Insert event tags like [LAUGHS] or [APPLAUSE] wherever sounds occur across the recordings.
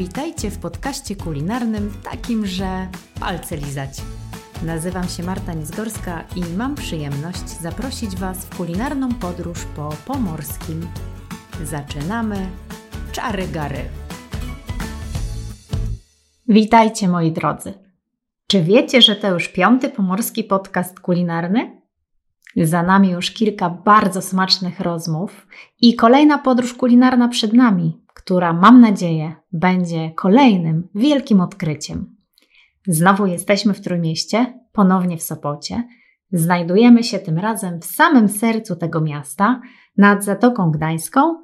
Witajcie w podcaście kulinarnym takim, że palce lizać. Nazywam się Marta Nizgorska i mam przyjemność zaprosić Was w kulinarną podróż po pomorskim. Zaczynamy czary gary. Witajcie moi drodzy. Czy wiecie, że to już piąty pomorski podcast kulinarny? Za nami już kilka bardzo smacznych rozmów i kolejna podróż kulinarna przed nami, która mam nadzieję będzie kolejnym wielkim odkryciem. Znowu jesteśmy w Trójmieście, ponownie w Sopocie. Znajdujemy się tym razem w samym sercu tego miasta, nad Zatoką Gdańską,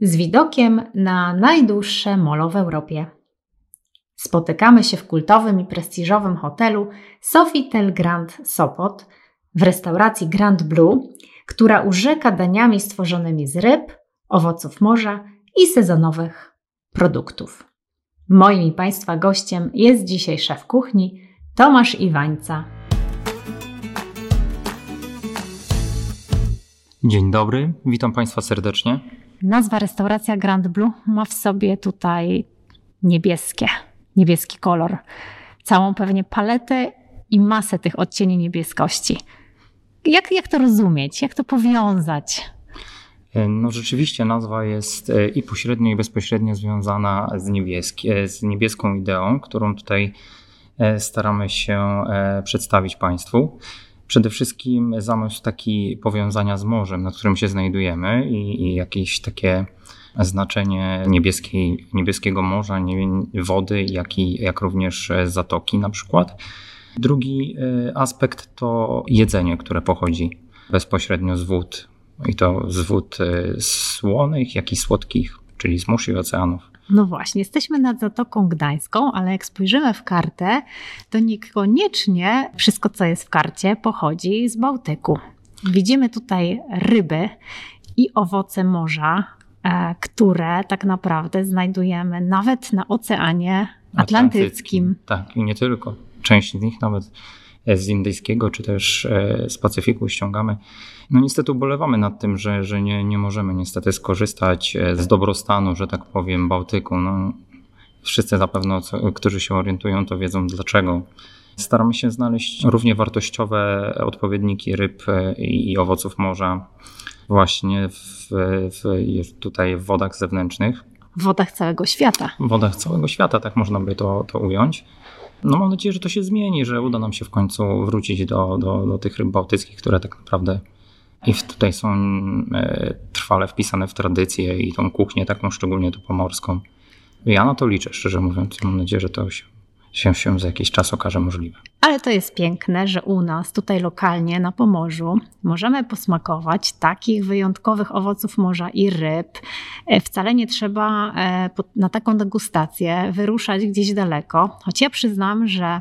z widokiem na najdłuższe molo w Europie. Spotykamy się w kultowym i prestiżowym hotelu Sofitel Grand Sopot, w restauracji Grand Blue, która urzeka daniami stworzonymi z ryb, owoców morza i sezonowych produktów. Moim i Państwa gościem jest dzisiaj szef kuchni Tomasz Iwańca. Dzień dobry, witam Państwa serdecznie. Nazwa restauracja Grand Blue ma w sobie tutaj niebieskie, niebieski kolor. Całą pewnie paletę i masę tych odcieni niebieskości. Jak, jak to rozumieć? Jak to powiązać? E, no rzeczywiście nazwa jest e, i pośrednio i bezpośrednio związana z, niebieskie, z niebieską ideą, którą tutaj e, staramy się przedstawić Państwu. Przede wszystkim zamysł taki powiązania z morzem, na którym się znajdujemy i, i jakieś takie znaczenie niebieskiej, niebieskiego morza, wody, jak, i, jak również zatoki na przykład. Drugi aspekt to jedzenie, które pochodzi bezpośrednio z wód i to z wód e, słonych, jak i słodkich, czyli z mórz i oceanów. No właśnie, jesteśmy nad Zatoką Gdańską, ale jak spojrzymy w kartę, to niekoniecznie wszystko, co jest w karcie, pochodzi z Bałtyku. Widzimy tutaj ryby i owoce morza, e, które tak naprawdę znajdujemy nawet na Oceanie Atlantyckim. Atlantyckim. Tak, i nie tylko. Część z nich nawet z indyjskiego, czy też e, z Pacyfiku ściągamy. No niestety ubolewamy nad tym, że, że nie, nie możemy niestety skorzystać e, z dobrostanu, że tak powiem, Bałtyku. No, wszyscy zapewne, którzy się orientują, to wiedzą dlaczego. Staramy się znaleźć równie wartościowe odpowiedniki ryb e, i owoców morza właśnie w, w, tutaj w wodach zewnętrznych. W wodach całego świata. W wodach całego świata, tak można by to, to ująć. No mam nadzieję, że to się zmieni, że uda nam się w końcu wrócić do, do, do tych ryb bałtyckich, które tak naprawdę i tutaj są e, trwale wpisane w tradycję i tą kuchnię taką szczególnie tu pomorską. Ja na to liczę, szczerze mówiąc. Mam nadzieję, że to się, się, się za jakiś czas okaże możliwe. Ale to jest piękne, że u nas, tutaj lokalnie na Pomorzu, możemy posmakować takich wyjątkowych owoców morza i ryb. E, wcale nie trzeba e, na taką degustację wyruszać gdzieś daleko, choć ja przyznam, że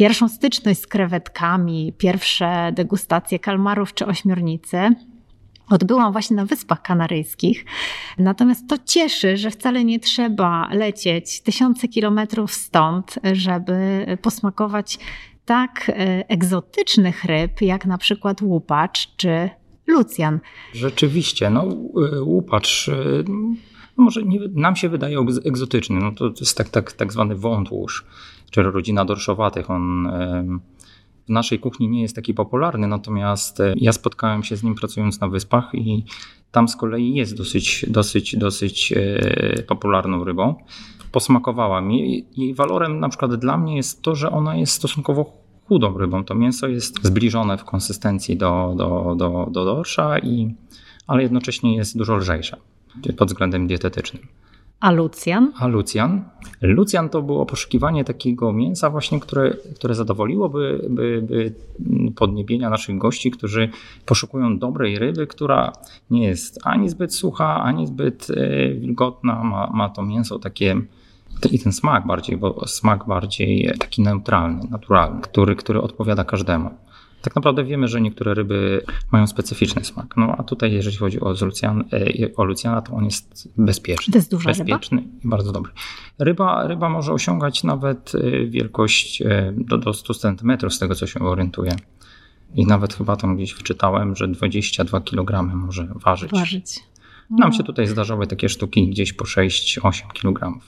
pierwszą styczność z krewetkami, pierwsze degustacje kalmarów czy ośmiornicy odbyłam właśnie na Wyspach Kanaryjskich. Natomiast to cieszy, że wcale nie trzeba lecieć tysiące kilometrów stąd, żeby posmakować tak e, egzotycznych ryb, jak na przykład łupacz czy lucjan. Rzeczywiście, no e, łupacz e, może nie, nam się wydaje egzotyczny. No to, to jest tak, tak, tak zwany wątłóż, czyli rodzina dorszowatych. On w naszej kuchni nie jest taki popularny, natomiast e, ja spotkałem się z nim pracując na wyspach i tam z kolei jest dosyć, dosyć, dosyć e, popularną rybą. Posmakowała mi. Jej walorem na przykład dla mnie jest to, że ona jest stosunkowo chudą rybą. To mięso jest zbliżone w konsystencji do, do, do, do dorsza, i, ale jednocześnie jest dużo lżejsze pod względem dietetycznym. A Lucjan? A Lucjan? Lucjan to było poszukiwanie takiego mięsa właśnie, które, które zadowoliłoby by, by podniebienia naszych gości, którzy poszukują dobrej ryby, która nie jest ani zbyt sucha, ani zbyt e, wilgotna. Ma, ma to mięso takie i ten smak bardziej, bo smak bardziej taki neutralny, naturalny, który, który odpowiada każdemu. Tak naprawdę wiemy, że niektóre ryby mają specyficzny smak. No a tutaj, jeżeli chodzi o, Lucian, e, o Lucjana, to on jest bezpieczny. To jest duża bezpieczny ryba? i bardzo dobry. Ryba, ryba może osiągać nawet e, wielkość e, do, do 100 cm, z tego co się orientuję. I nawet chyba tam gdzieś wyczytałem, że 22 kg może ważyć. ważyć. Nam się tutaj zdarzały takie sztuki gdzieś po 6-8 kg.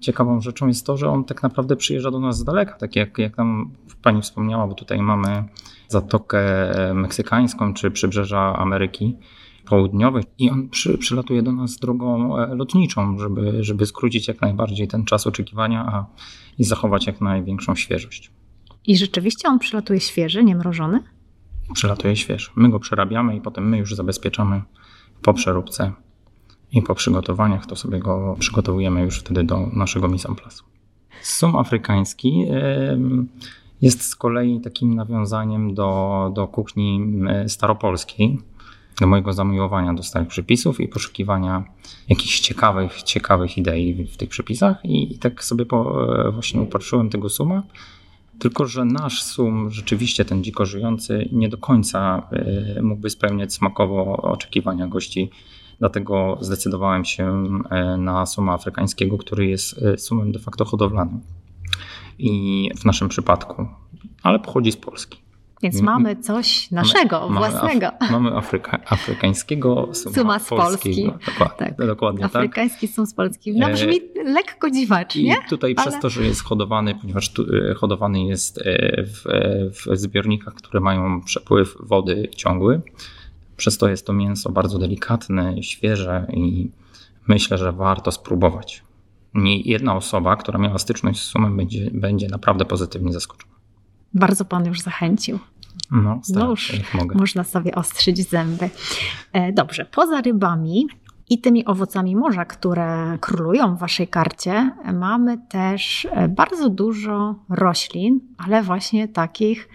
ciekawą rzeczą jest to, że on tak naprawdę przyjeżdża do nas z daleka, tak jak, jak tam pani wspomniała, bo tutaj mamy Zatokę Meksykańską czy Przybrzeża Ameryki Południowej i on przy, przylatuje do nas drogą e, lotniczą, żeby, żeby skrócić jak najbardziej ten czas oczekiwania a, i zachować jak największą świeżość. I rzeczywiście on przylatuje świeży, nie mrożony? Przylatuje świeży. My go przerabiamy i potem my już zabezpieczamy po przeróbce i po przygotowaniach to sobie go przygotowujemy już wtedy do naszego mise en place. Sum afrykański jest z kolei takim nawiązaniem do, do kuchni staropolskiej, do mojego zamiłowania do starych przepisów i poszukiwania jakichś ciekawych, ciekawych idei w tych przepisach. I, i tak sobie po, e, właśnie upatrzyłem tego suma. Tylko, że nasz sum, rzeczywiście ten dziko żyjący, nie do końca e, mógłby spełniać smakowo oczekiwania gości Dlatego zdecydowałem się e, na suma afrykańskiego, który jest e, sumem de facto hodowlanym. I w naszym przypadku, ale pochodzi z Polski. Więc mamy coś naszego, mamy, własnego. Mamy, af, mamy Afryka, afrykańskiego suma, suma z Polski. Dokładnie, tak. dokładnie tak. Afrykański tak. sum z Polski. No brzmi e, lekko dziwacznie. I tutaj ale... przez to, że jest hodowany, ponieważ tu, hodowany jest w, w zbiornikach, które mają przepływ wody ciągły, przez to jest to mięso bardzo delikatne, świeże i myślę, że warto spróbować. Nie jedna osoba, która miała styczność z sumem, będzie, będzie naprawdę pozytywnie zaskoczona. Bardzo pan już zachęcił. No, no już mogę. można sobie ostrzyć zęby. E, dobrze, poza rybami i tymi owocami morza, które królują w waszej karcie, mamy też e, bardzo dużo roślin, ale właśnie takich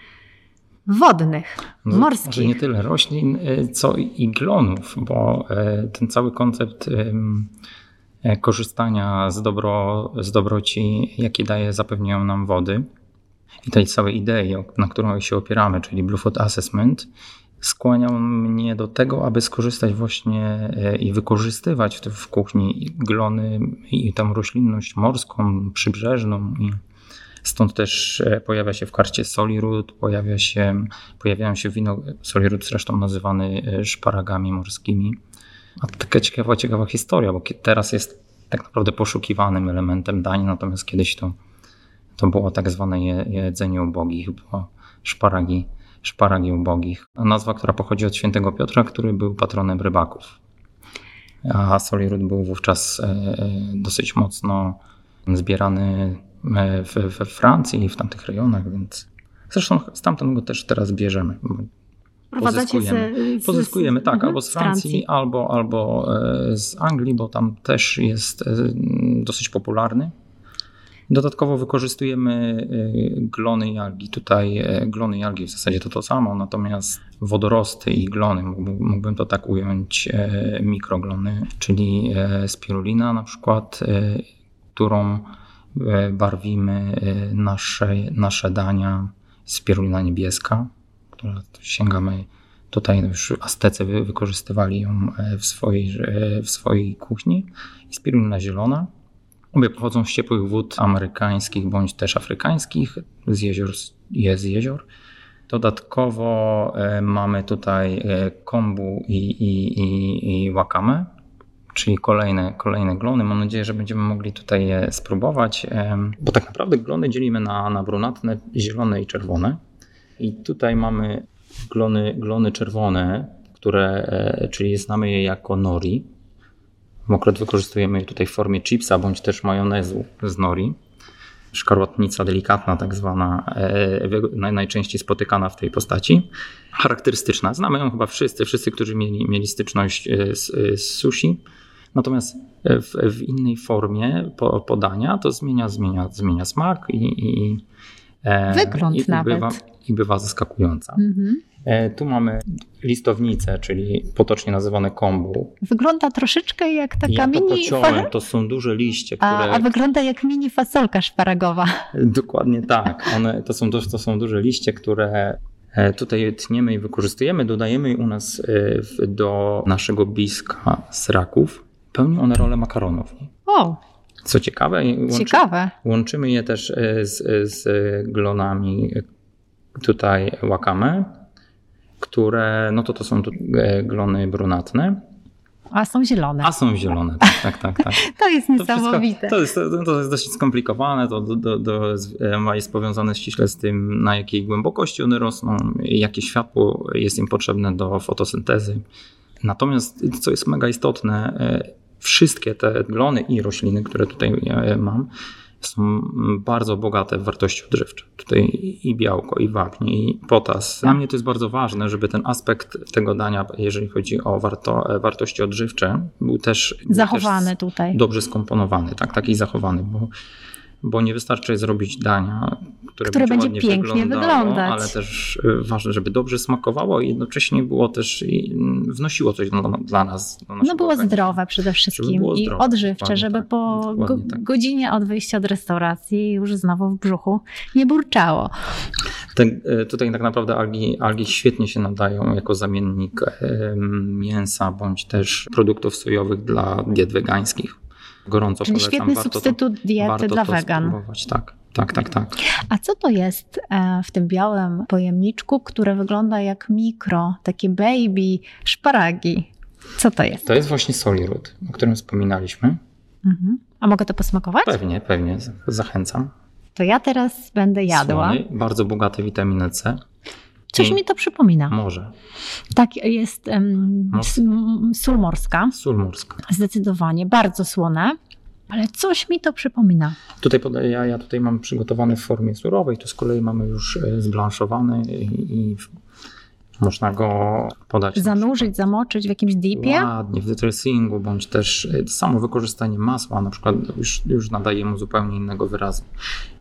wodnych, no, morskich. Może nie tyle roślin, y, co i glonów, bo ten cały koncept korzystania z, dobro, z dobroci, jakie daje, zapewniają nam wody i tej całej idei, na którą się opieramy, czyli Blue Food Assessment, skłaniał mnie do tego, aby skorzystać właśnie i wykorzystywać w kuchni glony i tą roślinność morską, przybrzeżną Stąd też e, pojawia się w karcie Solirud, pojawia się, pojawiają się wino, Solirud zresztą nazywany e, szparagami morskimi. A to taka ciekawa, ciekawa historia, bo teraz jest tak naprawdę poszukiwanym elementem dań, natomiast kiedyś to, to było tak zwane jedzenie ubogich, było szparagi, szparagi ubogich. Nazwa, która pochodzi od świętego Piotra, który był patronem rybaków. A Solirud był wówczas e, dosyć mocno zbierany E, we Francji i w tamtych rejonach, więc zresztą stamtąd go też teraz bierzemy. Pozyskujemy, z, z, pozyskujemy tak, mhm, albo z Francji, Francji, Albo, albo e, z Anglii, bo tam też jest e, dosyć popularny. Dodatkowo wykorzystujemy glony i algi. Tutaj glony i algi w zasadzie to to samo, natomiast wodorosty i glony, mógłbym to tak ująć, mikroglony, czyli spirulina na przykład, którą E, barwimy e, nasze, nasze dania. Spirulina niebieska, która sięgamy tutaj już Aztecy wykorzystywali ją e, w swojej, w swojej kuchni. I spirulina zielona. Obie pochodzą z ciepłych wód amerykańskich bądź też afrykańskich, z jezior, jezior. Dodatkowo mamy tutaj kombu i, i, i, i wakame czyli kolejne, kolejne glony. Mam nadzieję, że będziemy mogli tutaj je spróbować, bo tak naprawdę glony dzielimy na, na brunatne, zielone i czerwone. I tutaj mamy glony, glony czerwone, które, e, czyli znamy je jako nori. Akurat wykorzystujemy je tutaj w formie chipsa bądź też majonezu z nori. Szkarłatnica delikatna, tak zwana, e, najczęściej spotykana w tej postaci. Charakterystyczna. Znamy ją chyba wszyscy, wszyscy, którzy mieli, mieli styczność e, z, z sushi. Natomiast w, w innej formie podania to zmienia, zmienia, zmienia smak i, i, Wygląd i, nawet. Bywa, I bywa zaskakująca. Mhm. E, tu mamy listownicę, czyli potocznie nazywane kombu. Wygląda troszeczkę jak taka ja mini... Pociąłem, to są duże liście, które... A, a, wygląda jak mini fasolka szparagowa. Dokładnie tak. [LAUGHS] One, to, są, to są duże liście, które e, tutaj tniemy i wykorzystujemy. Dodajemy u nas do naszego biska z raków pełnią one rolę makaronów. O! Co ciekawe, łączy, ciekawe. łączymy je też e, z, z glonami tutaj wakame, które, no to to są e, glony brunatne. A są zielone. A są zielone, tak, tak, tak. tak. [LAUGHS] to jest To, niesamowite. wszystko, to, jest, to, to jest dosyć skomplikowane, to do, do, do, jest powiązane ściśle z tym, na jakiej głębokości one rosną, jakie światło jest im potrzebne do fotosyntezy. Natomiast, co jest mega istotne, e, wszystkie te glony i rośliny, które tutaj e, mam, są bardzo bogate w wartości odżywcze. Tutaj i białko, i wapnie, i potas. Dla mnie to jest bardzo ważne, żeby ten aspekt tego dania, jeżeli chodzi o warto, e, wartości odżywcze, był też zachowany był też tutaj. Dobrze skomponowany, tak, taki zachowany, bo bo nie wystarczy zrobić dania, które, które będzie, będzie pięknie wyglądać. ale też y, ważne, żeby dobrze smakowało i jednocześnie było też i mm, wnosiło coś dla, dla nas. No było zdrowe przede wszystkim było i zdrowe, odżywcze, żeby tak, po go, tak. godzinie od wyjścia od restauracji już znowu w brzuchu nie burczało. Ten, y, tutaj tak naprawdę algi, algi świetnie się nadają jako zamiennik em, mięsa bądź też produktów sojowych dla diet wegańskich. Gorąco Czyli polecam. świetny warto to- substytut diety warto dla to wegan. spróbować. Tak, tak, tak, tak. A co to jest e, w tym białym pojemniczku, które wygląda jak mikro, takie baby szparagi? Co to jest? To jest właśnie solirud, o którym wspominaliśmy. Mhm. A mogę to posmakować? Pewnie, pewnie, zachęcam. To ja teraz będę jadła. Słony, bardzo bogaty witaminę C. Coś mi to przypomina. Morze, Tak, jest um, sól morska, sól morska. zdecydowanie, bardzo słone, ale coś mi to przypomina. Tutaj podaję, ja, ja tutaj mam przygotowany w formie surowej, tu z kolei mamy już e, zblanszowany i, i można go podać. Zanurzyć, zamoczyć w jakimś dipie. Ładnie, w dressingu, bądź też e, samo wykorzystanie masła na przykład już, już nadaje mu zupełnie innego wyrazu.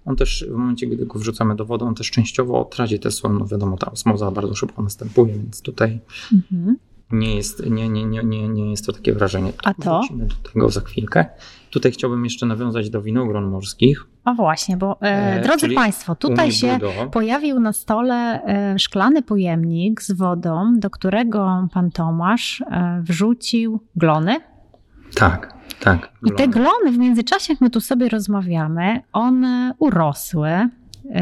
On też w momencie, gdy go wrzucamy do wody, on też częściowo traci sól, no wiadomo, ta osmoza bardzo szybko następuje, więc tutaj Mhm. Nie jest, nie, nie, nie, nie, nie jest to takie wrażenie. A to? Wrócimy do tego za chwilkę. Tutaj chciałbym jeszcze nawiązać do winogron morskich. O właśnie, bo e, E, drodzy Państwo, tutaj się pojawił na stole e, szklany pojemnik z wodą, do którego pan Tomasz e, wrzucił glony. Tak, tak. I te glony w międzyczasie, jak my tu sobie rozmawiamy, one urosły,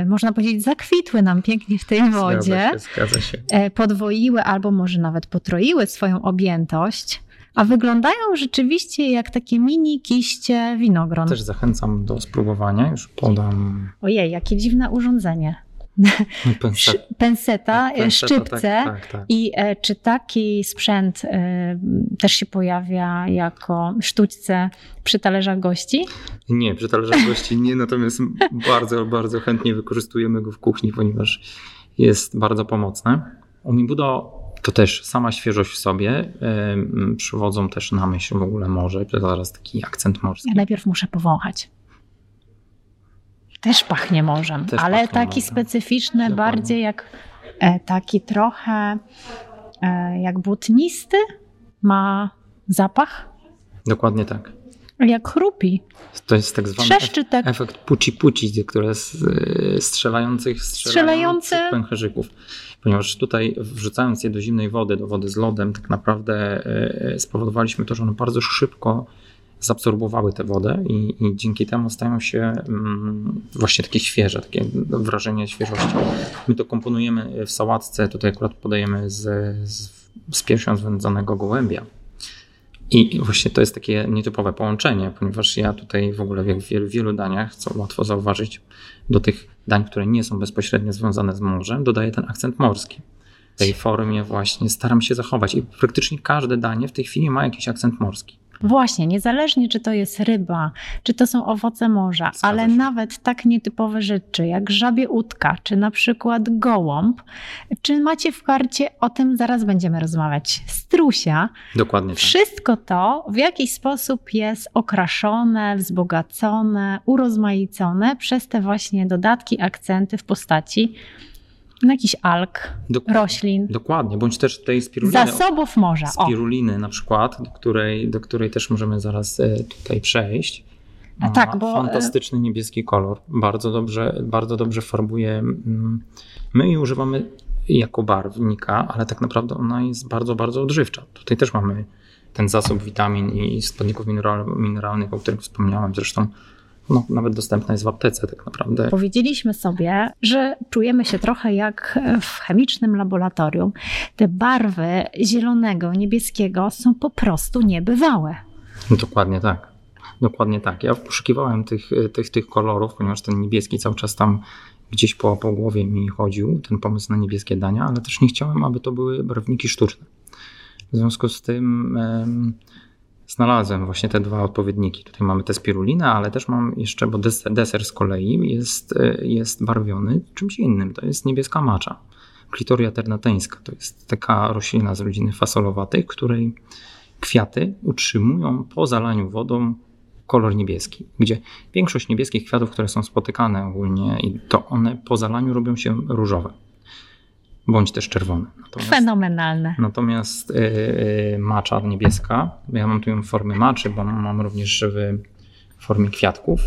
można powiedzieć, zakwitły nam pięknie w tej wodzie, Zgadza się, zgadza się. e, podwoiły albo może nawet potroiły swoją objętość, a wyglądają rzeczywiście jak takie mini kiście winogron. Też zachęcam do spróbowania. Już podam Ojej, jakie dziwne urządzenie. [LAUGHS] Szy- Penseta, e, penseta, szczypce. Tak, tak, tak. I e, czy taki sprzęt e, też się pojawia jako sztućce przy talerzach gości? Nie, przy talerzach gości nie, natomiast bardzo, bardzo chętnie wykorzystujemy go w kuchni, ponieważ jest bardzo pomocne. Umibudo to też sama świeżość w sobie. Ym, Przywodzą też na myśl w ogóle morze, to zaraz taki akcent morski. Ja najpierw muszę powąchać. Też pachnie morzem, Też ale pachnie taki morzem. specyficzny, Dokładnie. bardziej jak e, taki trochę e, jak błotnisty ma zapach, Dokładnie tak. jak chrupi. To jest tak zwany efekt puci-puci, które z strzelających, strzelających pęcherzyków. Ponieważ tutaj wrzucając je do zimnej wody, do wody z lodem, tak naprawdę y, spowodowaliśmy to, że one bardzo szybko zabsorbowały tę wodę i, i dzięki temu stają się mm, właśnie takie świeże, takie wrażenie świeżości. My to komponujemy w sałatce, tutaj akurat podajemy z, z, z piersią zwędzonego gołębia. I właśnie to jest takie nietypowe połączenie, ponieważ ja tutaj w ogóle w wielu, wielu daniach, co łatwo zauważyć, do tych dań, które nie są bezpośrednio związane z morzem, dodaję ten akcent morski. W tej formie właśnie staram się zachować i praktycznie każde danie w tej chwili ma jakiś akcent morski. Właśnie, niezależnie czy to jest ryba, czy to są owoce morza, Zgadza ale się. nawet tak nietypowe rzeczy jak żabie udka, czy na przykład gołąb, czy macie w karcie, o tym zaraz będziemy rozmawiać, strusia, Dokładnie tak. wszystko to w jakiś sposób jest okraszone, wzbogacone, urozmaicone przez te właśnie dodatki, akcenty w postaci no, jakichś alg, Dokładnie. roślin, Dokładnie, bądź też tej spiruliny. zasobów morza. O, Spiruliny na przykład, do której, do której też możemy zaraz e, tutaj przejść. A tak, bo, e, Fantastyczny niebieski kolor. Bardzo dobrze, bardzo dobrze farbuje. mm, My jej używamy jako barwnika, ale tak naprawdę ona jest bardzo, bardzo odżywcza. Tutaj też mamy ten zasób witamin i składników mineral, mineralnych, o których wspomniałem. Zresztą no, nawet dostępna jest w aptece tak naprawdę. Powiedzieliśmy sobie, że czujemy się trochę jak w chemicznym laboratorium. Te barwy zielonego, niebieskiego są po prostu niebywałe. Dokładnie tak. Dokładnie tak. Ja poszukiwałem tych, tych, tych kolorów, ponieważ ten niebieski cały czas tam gdzieś po, po głowie mi chodził, ten pomysł na niebieskie dania, ale też nie chciałem, aby to były barwniki sztuczne. W związku z tym znalazłem właśnie te dwa odpowiedniki. Tutaj mamy tę spirulinę, ale też mam jeszcze, bo deser, deser z kolei jest, e, jest barwiony czymś innym. To jest niebieska macza. Klitoria ternateńska. To jest taka roślina z rodziny fasolowatych, której kwiaty utrzymują po zalaniu wodą kolor niebieski, gdzie większość niebieskich kwiatów, które są spotykane ogólnie, to one po zalaniu robią się różowe bądź też czerwone. Natomiast, Fenomenalne. Natomiast yy, macza niebieska, ja mam tu ją w formie maczy, bo mam również w formie kwiatków,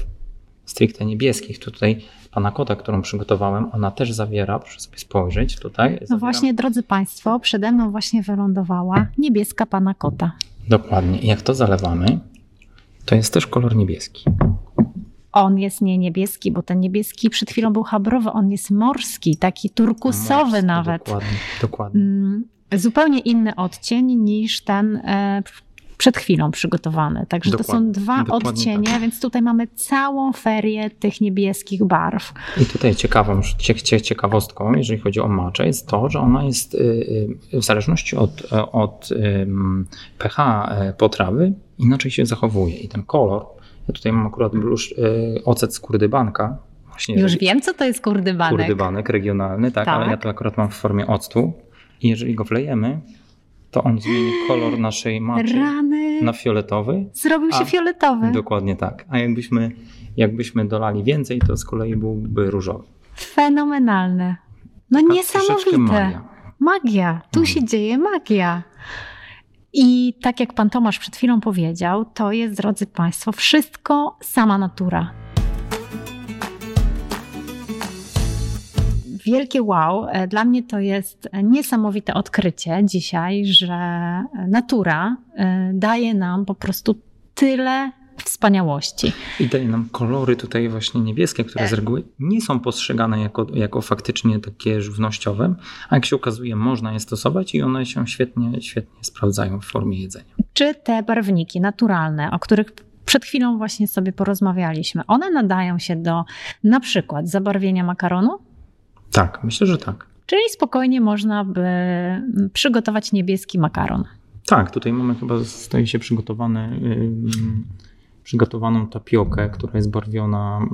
stricte niebieskich. Tutaj pana kota, którą przygotowałem, ona też zawiera, proszę sobie spojrzeć tutaj. Zawiera... No właśnie, drodzy Państwo, przede mną właśnie wylądowała niebieska pana kota. Dokładnie. Jak to zalewamy, to jest też kolor niebieski on jest nie niebieski, bo ten niebieski przed chwilą był habrowy, on jest morski, taki turkusowy morski, nawet. Dokładnie, dokładnie. Mm, zupełnie inny odcień niż ten e, przed chwilą przygotowany. Także dokładnie, to są dwa odcienie, tak. więc tutaj mamy całą ferię tych niebieskich barw. I tutaj ciekawą, ciekawostką, jeżeli chodzi o maczę, jest to, że ona jest y, y, w zależności od, od pH e, potrawy inaczej się zachowuje i ten kolor ja tutaj mam akurat blusz, yy, ocet z kurdybanka. Właśnie, Już wiem, co to jest kurdybanek. Kurdybanek regionalny, tak, tak, ale ja to akurat mam w formie octu. I jeżeli go wlejemy, to on zmieni kolor naszej maczy Rany. na fioletowy. Zrobił się fioletowy. Dokładnie tak. A jakbyśmy, jakbyśmy dolali więcej, to z kolei byłby różowy. Fenomenalne. No Taka niesamowite. Magia. magia. Tu mhm. się dzieje magia. I tak jak pan Tomasz przed chwilą powiedział, to jest, drodzy Państwo, wszystko sama natura. Wielkie wow. E, dla mnie to jest niesamowite odkrycie dzisiaj, że natura e, daje nam po prostu tyle wspaniałości. I daje nam kolory tutaj właśnie niebieskie, które z reguły nie są postrzegane jako, jako faktycznie takie żywnościowe, a jak się okazuje można je stosować i one się świetnie, świetnie sprawdzają w formie jedzenia. Czy te barwniki naturalne, o których przed chwilą właśnie sobie porozmawialiśmy, one nadają się do na przykład zabarwienia makaronu? Tak, myślę, że tak. Czyli spokojnie można by przygotować niebieski makaron. Tak, tutaj mamy chyba, staje się przygotowany przygotowaną tapiokę, która jest barwiona,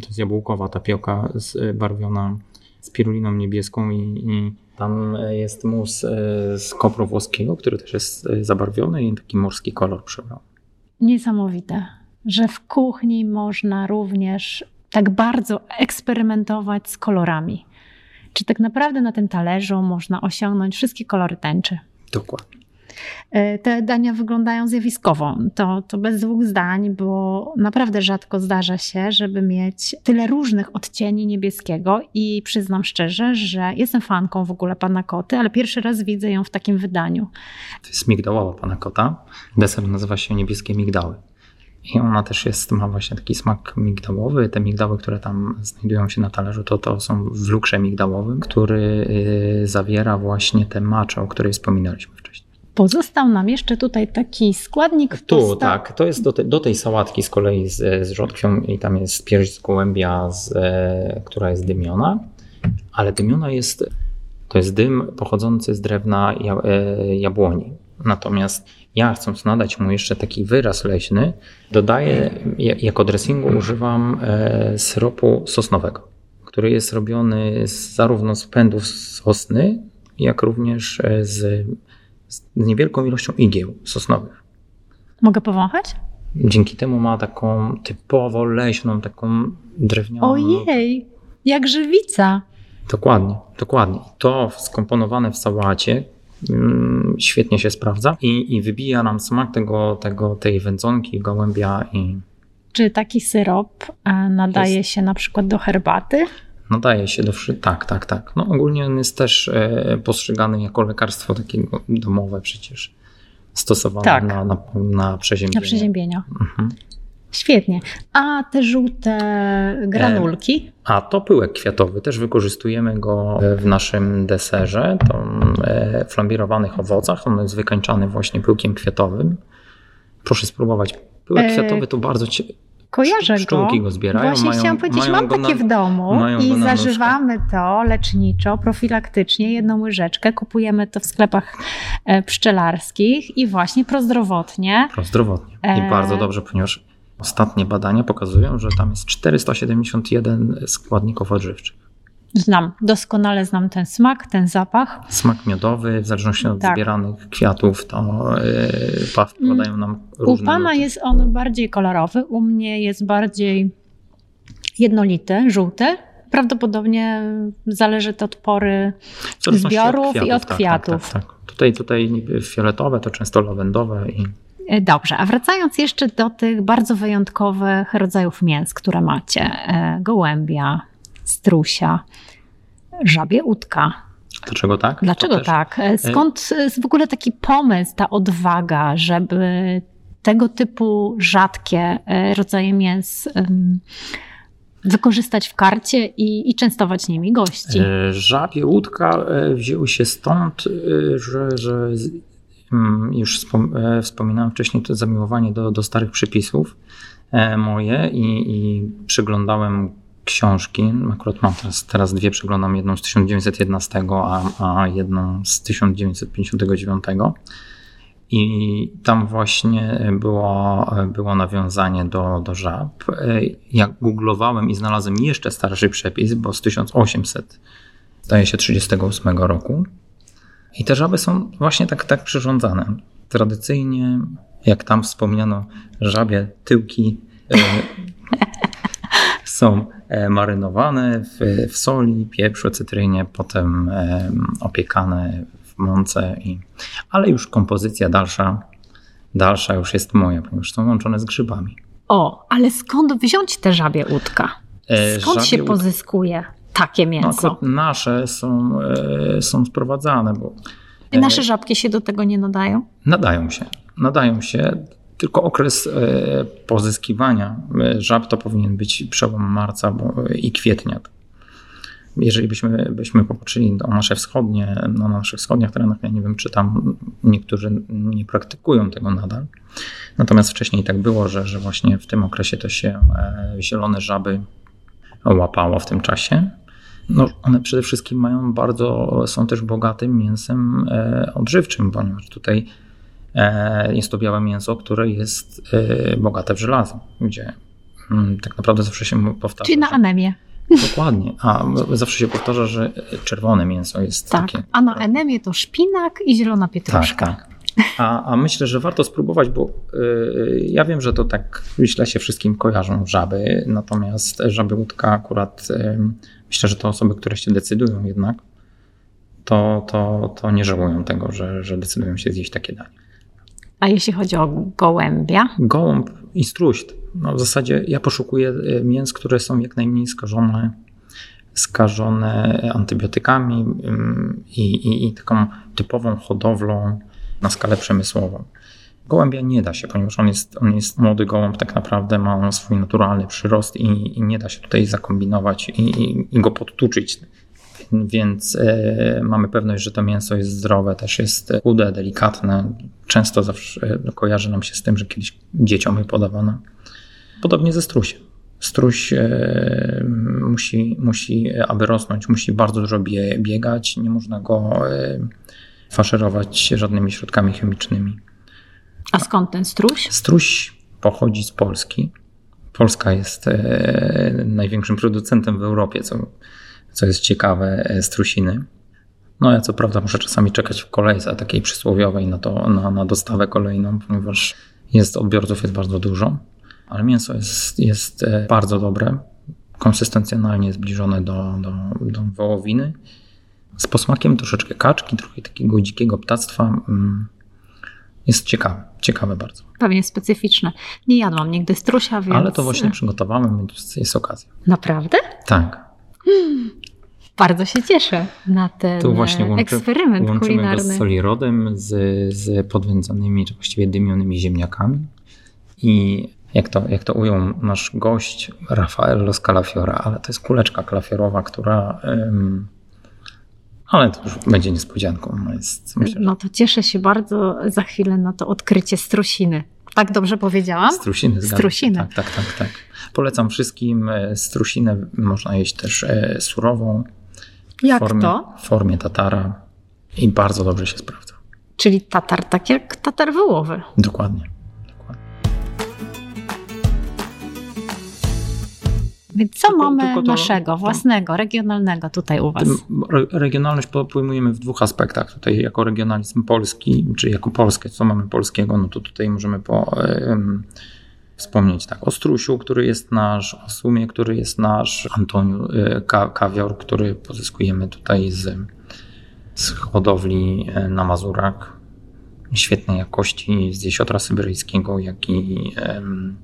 to jest jabłkowa tapioka barwiona spiruliną niebieską i, i tam jest mus e, z kopru włoskiego, który też jest e, zabarwiony i taki morski kolor przybrał. Niesamowite, że w kuchni można również tak bardzo eksperymentować z kolorami. Czy tak naprawdę na tym talerzu można osiągnąć wszystkie kolory tęczy? Dokładnie. E, te dania wyglądają zjawiskowo. To, to bez dwóch zdań, bo naprawdę rzadko zdarza się, żeby mieć tyle różnych odcieni niebieskiego i przyznam szczerze, że jestem fanką w ogóle pana koty, ale pierwszy raz widzę ją w takim wydaniu. To jest migdałowa pana kota. Deser nazywa się niebieskie migdały. I ona też jest, ma właśnie taki smak migdałowy. Te migdały, które tam znajdują się na talerzu, to, to są w lukrze migdałowym, który y, zawiera właśnie tę maczę, o której wspominaliśmy wcześniej. Pozostał nam jeszcze tutaj taki składnik. Tu, posta- tak. To jest do, te, do, tej sałatki z kolei z, z rzodkwią i tam jest pierś z gołębia, z, e, która jest dymiona, ale dymiona jest, to jest dym pochodzący z drewna e, jabłoni. Natomiast ja chcąc nadać mu jeszcze taki wyraz leśny, dodaję, jako dressingu używam e, syropu sosnowego, który jest robiony zarówno z pędów sosny, jak również z z niewielką ilością igieł sosnowych. Mogę powąchać? Dzięki temu ma taką typowo leśną, taką drewnianą. Ojej, jak żywica. Dokładnie, dokładnie. To skomponowane w sałacie mm, świetnie się sprawdza i, i wybija nam smak tego, tego, tej wędzonki, gołębia i. Czy taki syrop e, nadaje jest... się na przykład do herbaty? Nadaje się do tak, tak, tak. No ogólnie on jest też e, postrzegany jako lekarstwo takie domowe przecież, stosowane tak. na, na, na przeziębienia. Na przeziębienia. Mhm. Świetnie. A te żółte granulki? A to pyłek kwiatowy, też wykorzystujemy go w naszym deserze, to e, flambirowanych owocach. On jest wykańczany właśnie pyłkiem kwiatowym. Proszę spróbować. Pyłek E, kwiatowy to bardzo. Kojarzę Pszczółki go. go zbierają, Właśnie mają- chciałam powiedzieć, mam takie na- w domu i zażywamy to leczniczo, profilaktycznie, jedną łyżeczkę. Kupujemy to w sklepach e, pszczelarskich i właśnie prozdrowotnie. prozdrowotnie. I E. bardzo dobrze, ponieważ ostatnie badania pokazują, że tam jest 471 składników odżywczych. Znam, doskonale znam ten smak, ten zapach. Smak miodowy, w zależności od Tak. zbieranych kwiatów, to yy, wpadają nam U różne Pana nuty. jest on bardziej kolorowy, u mnie jest bardziej jednolity, żółty. Prawdopodobnie zależy to od pory W zależności zbiorów i od tak, kwiatów. Tak. Tutaj, tutaj fioletowe to często lawendowe i E, Dobrze, a wracając jeszcze do tych bardzo wyjątkowych rodzajów mięs, które macie. E, Gołębia, strusia, żabie udka. dlaczego tak? Dlaczego też- tak? Skąd e, w ogóle taki pomysł, ta odwaga, żeby tego typu rzadkie e, rodzaje mięs wykorzystać w karcie i, i częstować nimi gości? Żabie łódka wzięły się stąd, że, że już wspom- wspominałem wcześniej to zamiłowanie do, do starych przepisów moje i, i przeglądałem książki. Akurat mam teraz, teraz dwie, przeglądam jedną z 1911, a, a jedną z 1959. I tam właśnie było, było nawiązanie do, do żab. Jak googlowałem i znalazłem jeszcze starszy przepis, bo z 1800, zdaje się, 38 roku. I te żaby są właśnie tak, tak przyrządzane. Tradycyjnie, jak tam wspomniano, żabie tyłki e, [LAUGHS] są marynowane w, w soli, pieprzu, cytrynie, potem e, opiekane w mące. I, ale już kompozycja dalsza, dalsza już jest moja, ponieważ są łączone z grzybami. O, ale skąd wziąć te żabie łódka? E, Skąd się żabie łódka- pozyskuje takie No, mięso? akurat nasze są, e, są sprowadzane, bo nasze żabki się do tego nie nadają? nadają się. Nadają się, tylko okres e, pozyskiwania e, żab to powinien być przełom marca bo, i kwietnia. Jeżeli byśmy, byśmy popatrzyli na nasze wschodnie, na naszych wschodnich terenach, ja nie wiem, czy tam niektórzy nie praktykują tego nadal. Natomiast wcześniej tak było, że, że właśnie w tym okresie to się e, zielone żaby łapało w tym czasie. No, one przede wszystkim mają bardzo, są też bogatym mięsem e, odżywczym, ponieważ tutaj e, jest to białe mięso, które jest e, bogate w żelazo, gdzie mm, tak naprawdę zawsze się powtarza. Czyli na anemię. Dokładnie. A zawsze się powtarza, że czerwone mięso jest Tak. takie. A na anemię to szpinak i zielona Tak, pietruszka. tak. A, a myślę, że warto spróbować, bo y, ja wiem, że to tak źle się wszystkim kojarzą żaby, natomiast żaby łódka akurat y, myślę, że to osoby, które się decydują jednak, to, to, to nie żałują tego, że, że decydują się zjeść takie danie. A jeśli chodzi o gołębia? Gołąb i struś. No w zasadzie ja poszukuję y, mięs, które są jak najmniej skażone, skażone antybiotykami ym, i, i, i taką typową hodowlą na skalę przemysłową. Gołębia nie da się, ponieważ on jest, on jest młody gołąb, tak naprawdę ma on swój naturalny przyrost i, i nie da się tutaj zakombinować i, i, i go podtuczyć. Więc e, mamy pewność, że to mięso jest zdrowe, też jest chude, delikatne. Często zawsze e, kojarzy nam się z tym, że kiedyś dzieciom je podawano. Podobnie ze strusiem. Struś e, musi, musi, aby rosnąć, musi bardzo dużo bie, biegać. Nie można go faszerować żadnymi środkami chemicznymi. A skąd ten struś? Struś pochodzi z Polski. Polska jest największym producentem w Europie, co, co jest ciekawe, e, strusiny. No ja co prawda muszę czasami czekać w kolejce takiej przysłowiowej na, to, na, na dostawę kolejną, ponieważ jest odbiorców jest bardzo dużo, ale mięso jest, jest e, bardzo dobre, konsystencjonalnie zbliżone do, do, do wołowiny, z posmakiem troszeczkę kaczki, trochę takiego dzikiego ptactwa. Mm, Jest ciekawe, ciekawe bardzo. Pewnie specyficzne. Nie jadłam nigdy strusia, więc... Ale to właśnie przygotowałem, więc jest okazja. Naprawdę? Tak. Bardzo się cieszę na ten Tu właśnie łączy, eksperyment łączymy go kulinarny. z solirodem, z, z podwędzonymi, czy właściwie dymionymi ziemniakami. I jak to, jak to ujął nasz gość Rafaello Scalafiora, ale to jest kuleczka kalafiorowa, która. Um, ale to już będzie niespodzianką. Jest, myślę, no to cieszę się bardzo za chwilę na to odkrycie strusiny. Tak dobrze powiedziałam? Strusiny. Strusiny. Tak, tak, tak, tak. Polecam wszystkim e, strusinę. Można jeść też e, surową. Jak formie, to? W formie tatara i bardzo dobrze się sprawdza. Czyli tatar, tak jak tatar wołowy. Dokładnie. Więc co tylko, mamy tylko to, naszego, własnego, regionalnego tutaj u Was? Regionalność pojmujemy w dwóch aspektach. Tutaj jako regionalizm polski, czy jako Polskę, co mamy polskiego, no to tutaj możemy po, um, wspomnieć tak o Strusiu, który jest nasz, o Sumie, który jest nasz, Antoniu e, ka, Kawior, który pozyskujemy tutaj z, z hodowli e, na Mazurach świetnej jakości z jesiotra syberyjskiego, jak i um,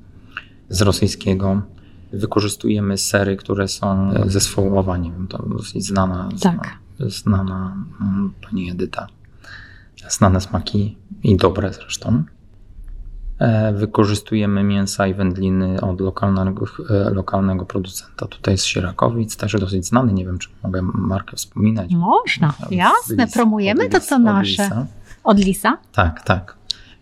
z rosyjskiego wykorzystujemy sery, które są ze Swołowa, nie wiem, to dosyć znana, tak. znana mm, pani Edyta, znane smaki i dobre zresztą. E, wykorzystujemy mięsa i wędliny od lokalnego, e, lokalnego producenta. Tutaj jest Sierakowic, też dosyć znany. Nie wiem, czy mogę markę wspominać. Można, jasne. Promujemy to, co nasze. Od Lisa? Tak, tak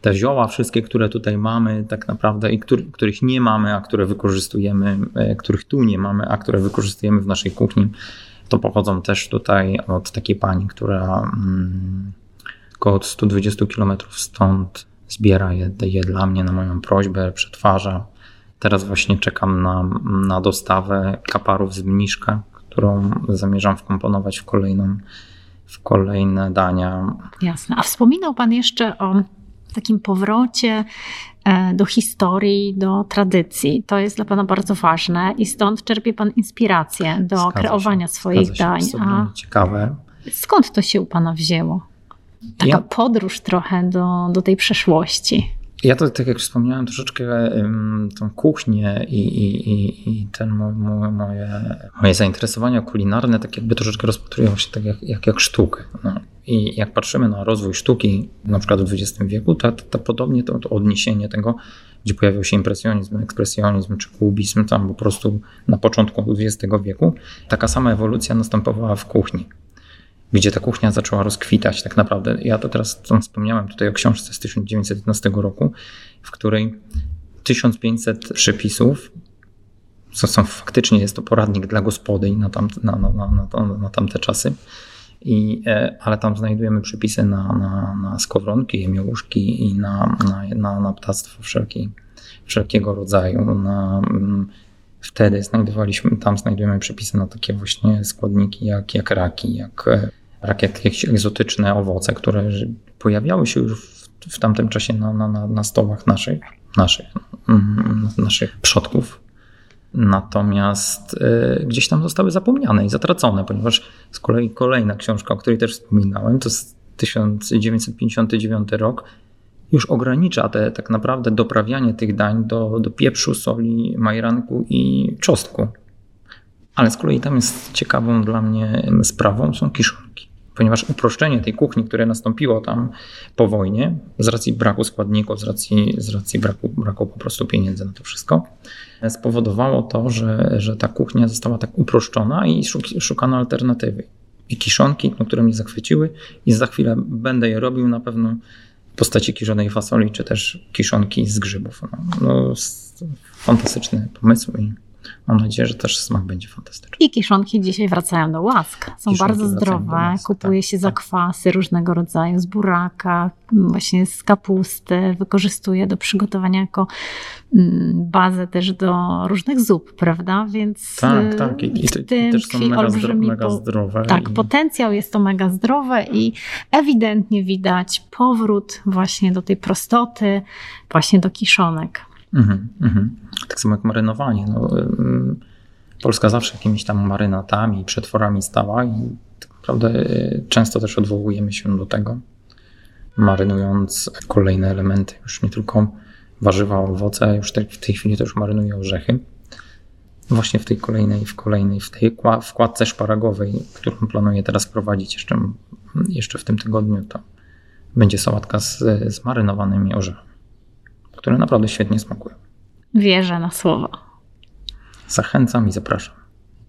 te zioła wszystkie, które tutaj mamy tak naprawdę i który, których nie mamy, a które wykorzystujemy, e, których tu nie mamy, a które wykorzystujemy w naszej kuchni, to pochodzą też tutaj od takiej pani, która mm, około 120 km stąd zbiera je, je dla mnie na moją prośbę, przetwarza. Teraz właśnie czekam na, na dostawę kaparów z mniszka, którą zamierzam wkomponować w kolejną w kolejne dania. Jasne. A wspominał Pan jeszcze o takim powrocie e, do historii, do tradycji. To jest dla Pana bardzo ważne i stąd czerpie Pan inspirację do Zgadza kreowania się. swoich dań. A ciekawe. Skąd to się u Pana wzięło? Taka ja... podróż trochę do, do tej przeszłości. Ja to, tak jak wspomniałem, troszeczkę um, tą kuchnię i, i, i, i ten moje, moje zainteresowania kulinarne tak jakby troszeczkę rozpatrują się tak jak, jak, jak sztukę. No. I jak patrzymy na rozwój sztuki, na przykład w XX wieku, to, to, to podobnie to, to, odniesienie tego, gdzie pojawił się impresjonizm, ekspresjonizm czy kubizm, tam po prostu na początku XX wieku, taka sama ewolucja następowała w kuchni gdzie ta kuchnia zaczęła rozkwitać tak naprawdę. Ja to teraz co wspomniałem tutaj o książce z 1911 roku, w której 1500 przepisów, co są faktycznie jest to poradnik dla gospodyń na, tam, na, na, na, na tamte czasy, i, e, ale tam znajdujemy przepisy na, na, na skowronki, jemiołuszki i na, na, na, na ptactwo wszelkie, wszelkiego rodzaju. Na, mm, wtedy znajdowaliśmy, tam znajdujemy przepisy na takie właśnie składniki jak, jak raki, jak e, jakieś egzotyczne owoce, które pojawiały się już w, w tamtym czasie na, na, na stołach naszych, naszych, mm, naszych przodków. Natomiast y, gdzieś tam zostały zapomniane i zatracone, ponieważ z kolei kolejna książka, o której też wspominałem, to jest 1959 rok, już ogranicza te tak naprawdę doprawianie tych dań do, do pieprzu, soli, majranku i czosnku. Ale z kolei tam jest ciekawą dla mnie sprawą są kiszonki ponieważ uproszczenie tej kuchni, które nastąpiło tam po wojnie, z racji braku składników, z racji, z racji braku, braku po prostu pieniędzy na to wszystko, spowodowało to, że, że ta kuchnia została tak uproszczona i szukano alternatywy. I kiszonki, no, które mnie zachwyciły, i za chwilę będę je robił na pewno w postaci kiszonej fasoli, czy też kiszonki z grzybów. No, no fantastyczny pomysł i Mam nadzieję, że też smak będzie fantastyczny. I kiszonki dzisiaj wracają do łask. Są kiszonki bardzo zdrowe. Łask, Kupuje tak, się tak. zakwasy różnego rodzaju z buraka, właśnie z kapusty. Wykorzystuje do przygotowania jako mm, bazę też do różnych zup, prawda? Więc tak, tak. I, i, tym też są mega, olbrzymi, mega zdrowe. Tak, i... potencjał jest to mega zdrowe i ewidentnie widać powrót właśnie do tej prostoty, właśnie do kiszonek. Mhm, mhm. Tak samo jak marynowanie. No, Polska zawsze jakimiś tam marynatami, przetworami stała i tak naprawdę y, często też odwołujemy się do tego, marynując kolejne elementy, już nie tylko warzywa, owoce, już w tej chwili też marynuję orzechy. Właśnie w tej kolejnej, w kolejnej, w tej wkładce szparagowej, którą planuję teraz wprowadzić jeszcze, jeszcze w tym tygodniu, to będzie sałatka z, z marynowanymi orzechami które naprawdę świetnie smakują. Wierzę na słowo. Zachęcam i zapraszam.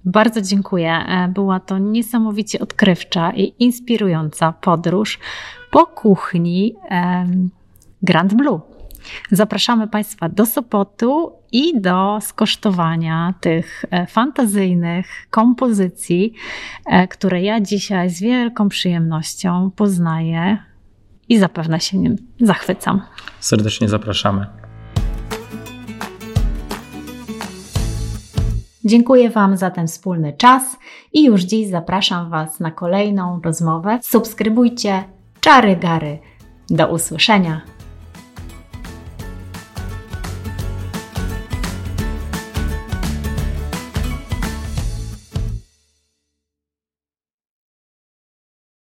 Bardzo dziękuję. E, była to niesamowicie odkrywcza i inspirująca podróż po kuchni Grand Blue. Zapraszamy Państwa do Sopotu i do skosztowania tych e, fantazyjnych kompozycji, e, które ja dzisiaj z wielką przyjemnością poznaję i zapewne się nim zachwycam. Serdecznie zapraszamy. Dziękuję Wam za ten wspólny czas i już dziś zapraszam Was na kolejną rozmowę. Subskrybujcie Czary Gary. Do usłyszenia.